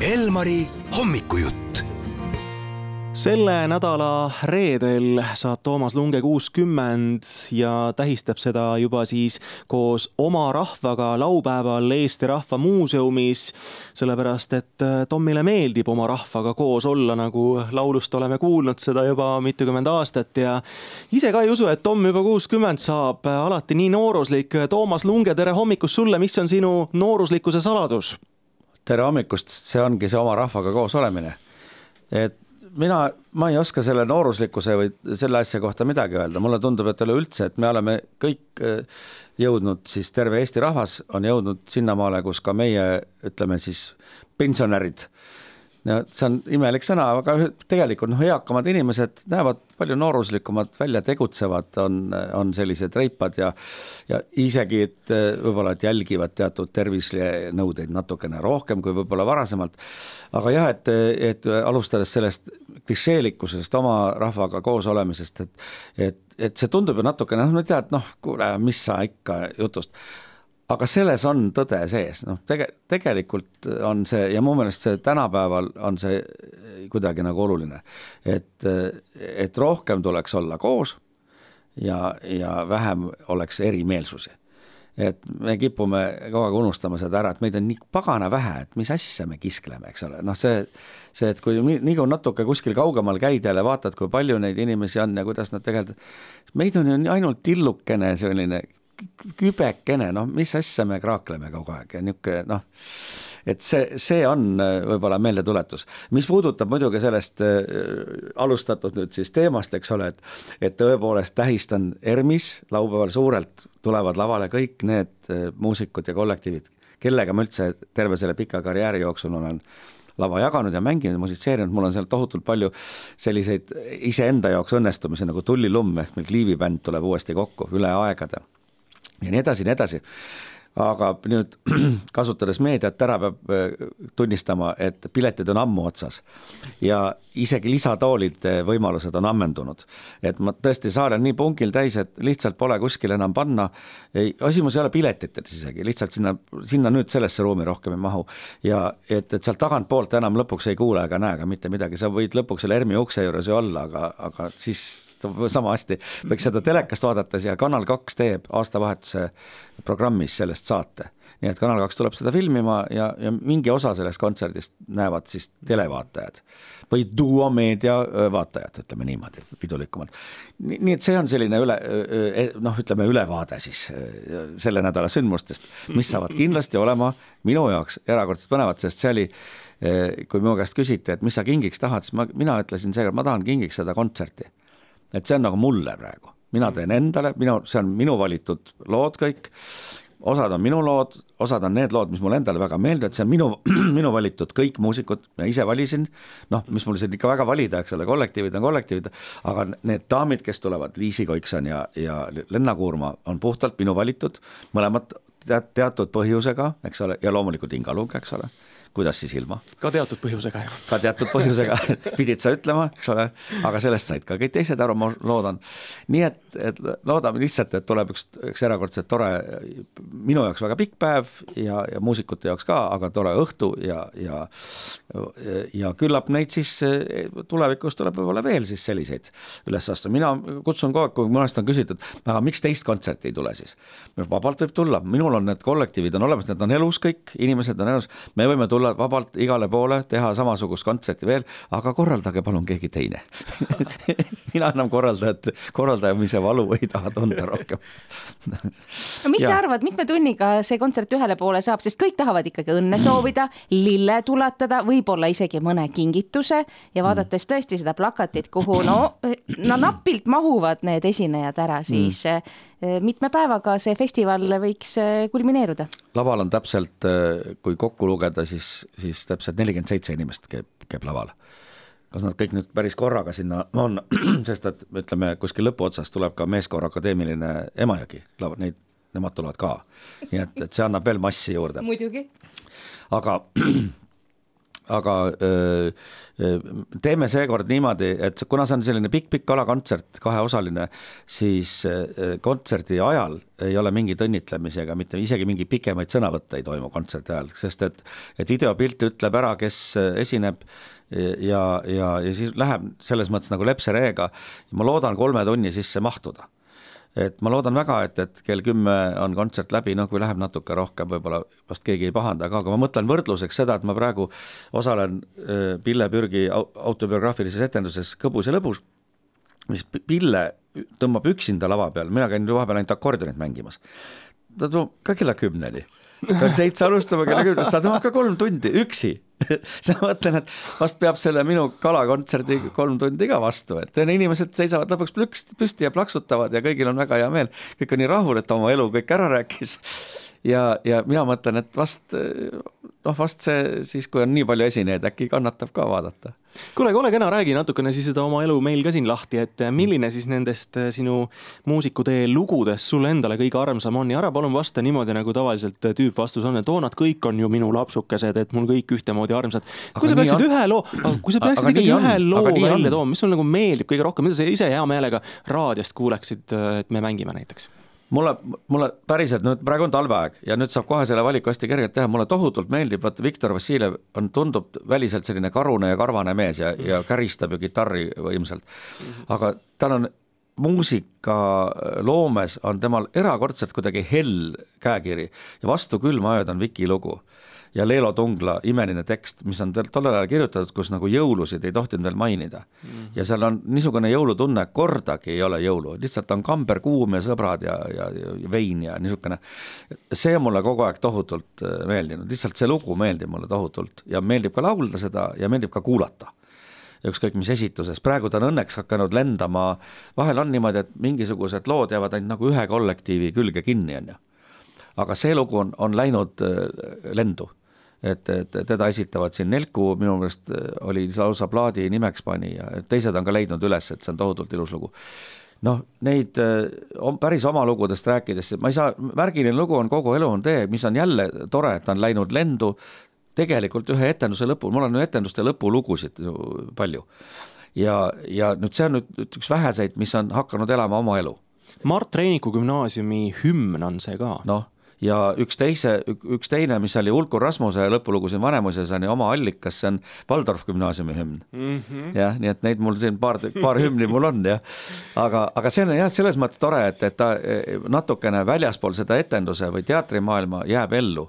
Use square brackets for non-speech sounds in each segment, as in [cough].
Elmari hommikujutt selle nädala reedel saab Toomas Lunge kuuskümmend ja tähistab seda juba siis koos oma rahvaga laupäeval Eesti Rahva Muuseumis. sellepärast, et äh, Tomile meeldib oma rahvaga koos olla, nagu laulust oleme kuulnud seda juba mitukümmend aastat ja ise ka ei usu, et Tom juba kuuskümmend saab, alati nii nooruslik. Toomas Lunge, tere hommikust sulle, mis on sinu nooruslikkuse saladus? Tere hommikust, see ongi see oma rahvaga koos olemine. et mina, ma ei oska selle nooruslikkuse või selle asja kohta midagi öelda, mulle tundub, et üleüldse, et me oleme kõik äh, jõudnud siis, terve Eesti rahvas on jõudnud sinnamaale, kus ka meie, ütleme siis pensionärid no see on imelik sõna, aga tegelikult noh, eakamad inimesed näevad palju nooruslikumad välja, tegutsevad, on, on sellised reipad ja ja isegi, et võib-olla, et jälgivad teatud tervisenõudeid natukene rohkem kui võib-olla varasemalt. aga jah, et, et alustades sellest klišeelikkusest oma rahvaga koos olemisest, et et, et see tundub ju natukene, noh, ma ei tea, et noh, kuule, mis sa ikka jutust aga selles on tõde sees, noh, tege-, tegelikult on see ja mu meelest see tänapäeval on see kuidagi nagu oluline, et, et rohkem tuleks olla koos ja, ja vähem oleks erimeelsusi. et me kipume kogu aeg unustama seda ära, et meid on nii pagana vähe, et mis asja me kiskleme, eks ole, noh, see, see, et kui nii, nii kui natuke kuskil kaugemal käid jälle, vaatad, kui palju neid inimesi on ja kuidas nad tegelikult, meid on ju ainult tillukene selline kübekene, noh, mis asja me kraakleme kogu aeg ja niisugune noh, et see, see on äh, võib-olla meeldetuletus. mis puudutab muidugi sellest äh, alustatud nüüd siis teemast, eks ole, et et tõepoolest tähistan ERMis laupäeval suurelt tulevad lavale kõik need äh, muusikud ja kollektiivid, kellega ma üldse terve selle pika karjääri jooksul olen lava jaganud ja mänginud, musitseerinud, mul on seal tohutult palju selliseid iseenda jaoks õnnestumisi nagu Tullilumm ehk meil Kliivi bänd tuleb uuesti kokku üle aegade ja nii edasi ja nii edasi aga nüüd [clears throat] kasutades meediat ära peab äh, tunnistama, et piletid on ammu otsas ja isegi lisatoolide võimalused on ammendunud. et ma tõesti saal on nii pungil täis, et lihtsalt pole kuskil enam panna. küsimus ei ole piletites isegi, lihtsalt sinna, sinna nüüd sellesse ruumi rohkem ei mahu. ja et, et sealt tagantpoolt enam lõpuks ei kuule ega näe ka mitte midagi, sa võid lõpuks selle ERMi ukse juures ju olla, aga, aga siis sama hästi võiks seda telekast vaadates ja Kanal kaks teeb aastavahetuse programmis sellest saate nii et Kanal kaks tuleb seda filmima ja, ja mingi osa sellest kontserdist näevad siis televaatajad või duomeedia vaatajad, ütleme niimoodi, pidulikumalt. nii et see on selline üle, e, noh, ütleme ülevaade siis selle nädala sündmustest, mis saavad kindlasti olema minu jaoks erakordselt põnevad, sest see oli kui mu käest küsiti, et mis sa kingiks tahad, siis ma, mina ütlesin seekord, ma tahan kingiks seda kontserti. Et see on nagu mulle praegu, mina teen endale, minu, see on minu valitud lood kõik. Osad on minu lood, osad on need lood, mis mulle endale väga meeldivad, see on minu, [clears throat] minu valitud kõik muusikud, ma ise valisin, noh, mis mul siin ikka väga valida, eks ole, kollektiivid on kollektiivid, aga need daamid, kes tulevad, Liisi Koikson ja, ja Lenna Kuurma, on puhtalt minu valitud, mõlemad teat-, teatud põhjusega, eks ole, ja loomulikult Inga Lung, eks ole kuidas siis ilma. ka teatud põhjusega ju. ka teatud põhjusega [laughs] pidid sa ütlema, eks ole, aga sellest said ka kõik teised aru, ma loodan. nii et, et loodame lihtsalt, et tuleb üks, üks erakordselt tore, minu jaoks väga pikk päev ja, ja muusikute jaoks ka, aga tore õhtu ja, ja ja küllap neid siis tulevikus tuleb võib-olla veel siis selliseid üles astuda, mina kutsun kogu aeg, kui käest on küsitud, aga miks teist kontserti ei tule siis? vabalt võib tulla, minul on need kollektiivid on olemas, need on elus kõik, inimesed on elus, me võime tulla tulla vabalt igale poole, teha samasugust kontserti veel, aga korraldage palun keegi teine. [laughs] Mina enam korraldajat, korraldamise valu ei taha tunda rohkem. No mis ja. sa arvad, mitme tunniga see kontsert ühele poole saab, sest kõik tahavad ikkagi õnne soovida, lille tulatada, võib-olla isegi mõne kingituse. Ja vaadates tõesti seda plakatit, kuhu no, no napilt mahuvad need esinejad ära, siis mm Eh, mitme päevaga see festival võiks eh, kulmineeruda? laval on täpselt, eh, kui kokku lugeda, siis, siis täpselt nelikümmend seitse inimest käib, käib laval. kas nad kõik nüüd päris korraga sinna on, [clears throat] sest et ütleme, kuskil lõpuotsas tuleb ka Meeskoor Akadeemiline Emajõgi, neid, nemad tulevad ka. nii et, et see annab veel massi juurde. muidugi. aga [clears throat] aga öö, teeme seekord niimoodi, et kuna see on selline pikk-pikk galakontsert, kaheosaline, siis kontserdi ajal ei ole mingeid õnnitlemisi ega mitte isegi mingeid pikemaid sõnavõtte ei toimu kontserdi ajal, sest et, et videopilt ütleb ära, kes esineb ja, ja, ja siis läheb selles mõttes nagu lepsereega. ma loodan kolme tunni sisse mahtuda et ma loodan väga, et, et kell kümme on kontsert läbi, noh kui läheb natuke rohkem, võib-olla vast keegi ei pahanda aga ma mõtlen võrdluseks seda, et ma praegu osalen äh, Pille Pürgi autobiograafilises etenduses Kõbus ja lõbus, mis Pille tõmbab üksinda lava peal, mina käin vahepeal ainult akordionit mängimas. ta toob ka kella kümneni pean seitse alustama kella kümnest, ta tõmbab ka kolm tundi üksi [laughs] siis ma mõtlen, et vast peab selle minu kalakontserdi kolm tundi ka vastu, et inimesed seisavad lõpuks plüks, püsti ja plaksutavad ja kõigil on väga hea meel. kõik on nii rahul, et oma elu kõik ära rääkis. Ja, ja mina mõtlen, et vast noh, vast see siis, kui on nii palju esinejaid, äkki kannatab ka vaadata. kuule, ole kena, räägi natukene siis seda oma elu meil ka siin lahti, et milline siis nendest äh, sinu muusikutee lugudest sulle endale kõige armsam on ja ära palun vasta niimoodi, nagu tavaliselt tüüpvastus on, et oo, nad kõik on ju minu lapsukesed, et mul kõik ühtemoodi armsad. kui sa peaksid on... ühe loo, kui sa peaksid ikkagi ühe loo välja tooma, mis sul nagu meeldib kõige rohkem, mida sa ise hea meelega raadiost kuuleksid, äh, et me mängime näiteks mulle, mulle päriselt nüüd praegu on talveaeg ja nüüd saab kohe selle valiku hästi kergelt teha, mulle tohutult meeldib, vaata Viktor Vassiljev on, tundub väliselt selline karune ja karvane mees ja, ja käristab ju kitarri võimsalt. aga tal on muusikaloomes on temal erakordselt kuidagi hell käekiri ja Vastu külma ööd on Viki lugu ja Leelo Tungla imeline tekst, mis on tollel ajal kirjutatud, kus nagu jõulusid ei tohtinud veel mainida mm. -hmm. ja seal on niisugune jõulutunne, kordagi ei ole jõulu, lihtsalt on kamber kuum ja sõbrad ja, ja, ja vein ja niisugune. see on mulle kogu aeg tohutult äh, meeldinud, lihtsalt see lugu meeldib mulle tohutult ja meeldib ka laulda seda ja meeldib ka kuulata ükskõik mis esituses, praegu ta on õnneks hakanud lendama, vahel on niimoodi, et mingisugused lood jäävad ainult nagu ühe kollektiivi külge kinni, on ju. aga see lugu on, on läinud äh, lendu et, et teda esitavad siin Nelku, minu meelest äh, oli lausa plaadi nimeks pani ja teised on ka leidnud üles, et see on tohutult ilus lugu. noh, neid on äh, päris oma lugudest rääkides, ma ei saa, märgiline lugu on Kogu elu on tee, mis on jälle tore, et ta on läinud lendu tegelikult ühe etenduse lõpul, mul on etenduste lõpulugusid ju palju. ja, ja nüüd see on nüüd üks väheseid, mis on hakanud elama oma elu. Mart Reiniku gümnaasiumi hümn on see ka. noh ja üks teise, üks teine, mis oli Ulkur Rasmuse lõpulugu siin Vanemuises on ju oma allikas, see on Waldorf gümnaasiumi hümn mm. -hmm. jah, nii et neid mul siin paar, paar hümni mul on jah. aga, aga see on jah, selles mõttes tore, et, et ta eh, natukene väljaspool seda etenduse või teatrimaailma jääb ellu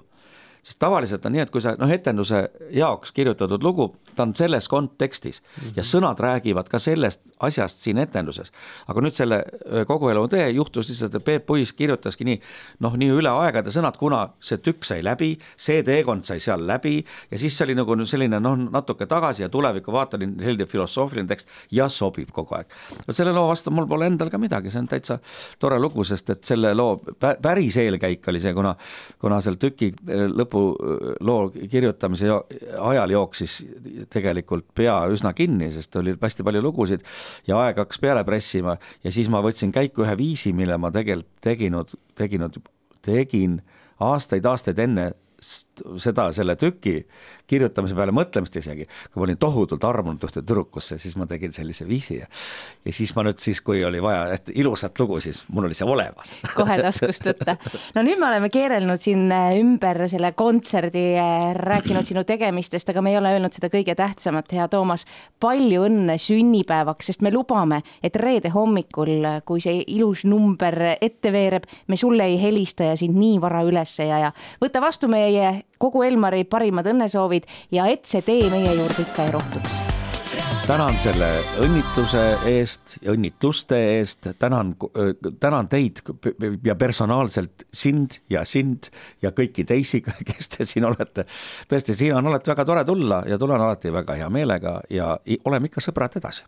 sest tavaliselt on nii, et kui sa noh, etenduse jaoks kirjutatud lugu, ta on selles kontekstis mm -hmm. ja sõnad räägivad ka sellest asjast siin etenduses. aga nüüd selle Kogu elu tee juhtus lihtsalt, et Peep Puis kirjutaski nii noh, nii üle aegade sõnad, kuna see tükk sai läbi, see teekond sai seal läbi ja siis see oli nagu selline noh, natuke tagasi ja tulevikku vaatasin, selline filosoofiline tekst ja sobib kogu aeg. vot selle loo vastu mul pole endal ka midagi, see on täitsa tore lugu, sest et selle loo päris eelkäik oli see, kuna, kuna seal tüki lõpp lõpuloo kirjutamise ajal jooksis tegelikult pea üsna kinni, sest oli hästi palju lugusid ja aeg hakkas peale pressima ja siis ma võtsin käiku ühe viisi, mille ma tegelikult teginud, teginud, tegin aastaid-aastaid enne seda, selle tüki kirjutamise peale mõtlemist isegi, kui ma olin tohutult armunud ühte tüdrukusse, siis ma tegin sellise viisi ja ja siis ma nüüd siis, kui oli vaja ilusat lugu, siis mul oli see olemas. [laughs] kohe taskust võtta. no nüüd me oleme keerelnud siin äh, ümber selle kontserdi, äh, rääkinud sinu tegemistest, aga me ei ole öelnud seda kõige tähtsamat, hea Toomas. palju õnne sünnipäevaks, sest me lubame, et reede hommikul, äh, kui see ilus number ette veereb, me sulle ei helista ja sind nii vara üles ei aja. võta vastu meie kogu Elmari parimad õnnesoovid ja et see tee meie juurde ikka ei rohtuks. Tänan selle õnnitluse eest ja õnnitluste eest, tänan, tänan teid ja personaalselt sind ja sind ja kõiki teisi, [laughs] kes te siin olete. tõesti, siin on alati väga tore tulla ja tulen alati väga hea meelega ja oleme ikka sõbrad edasi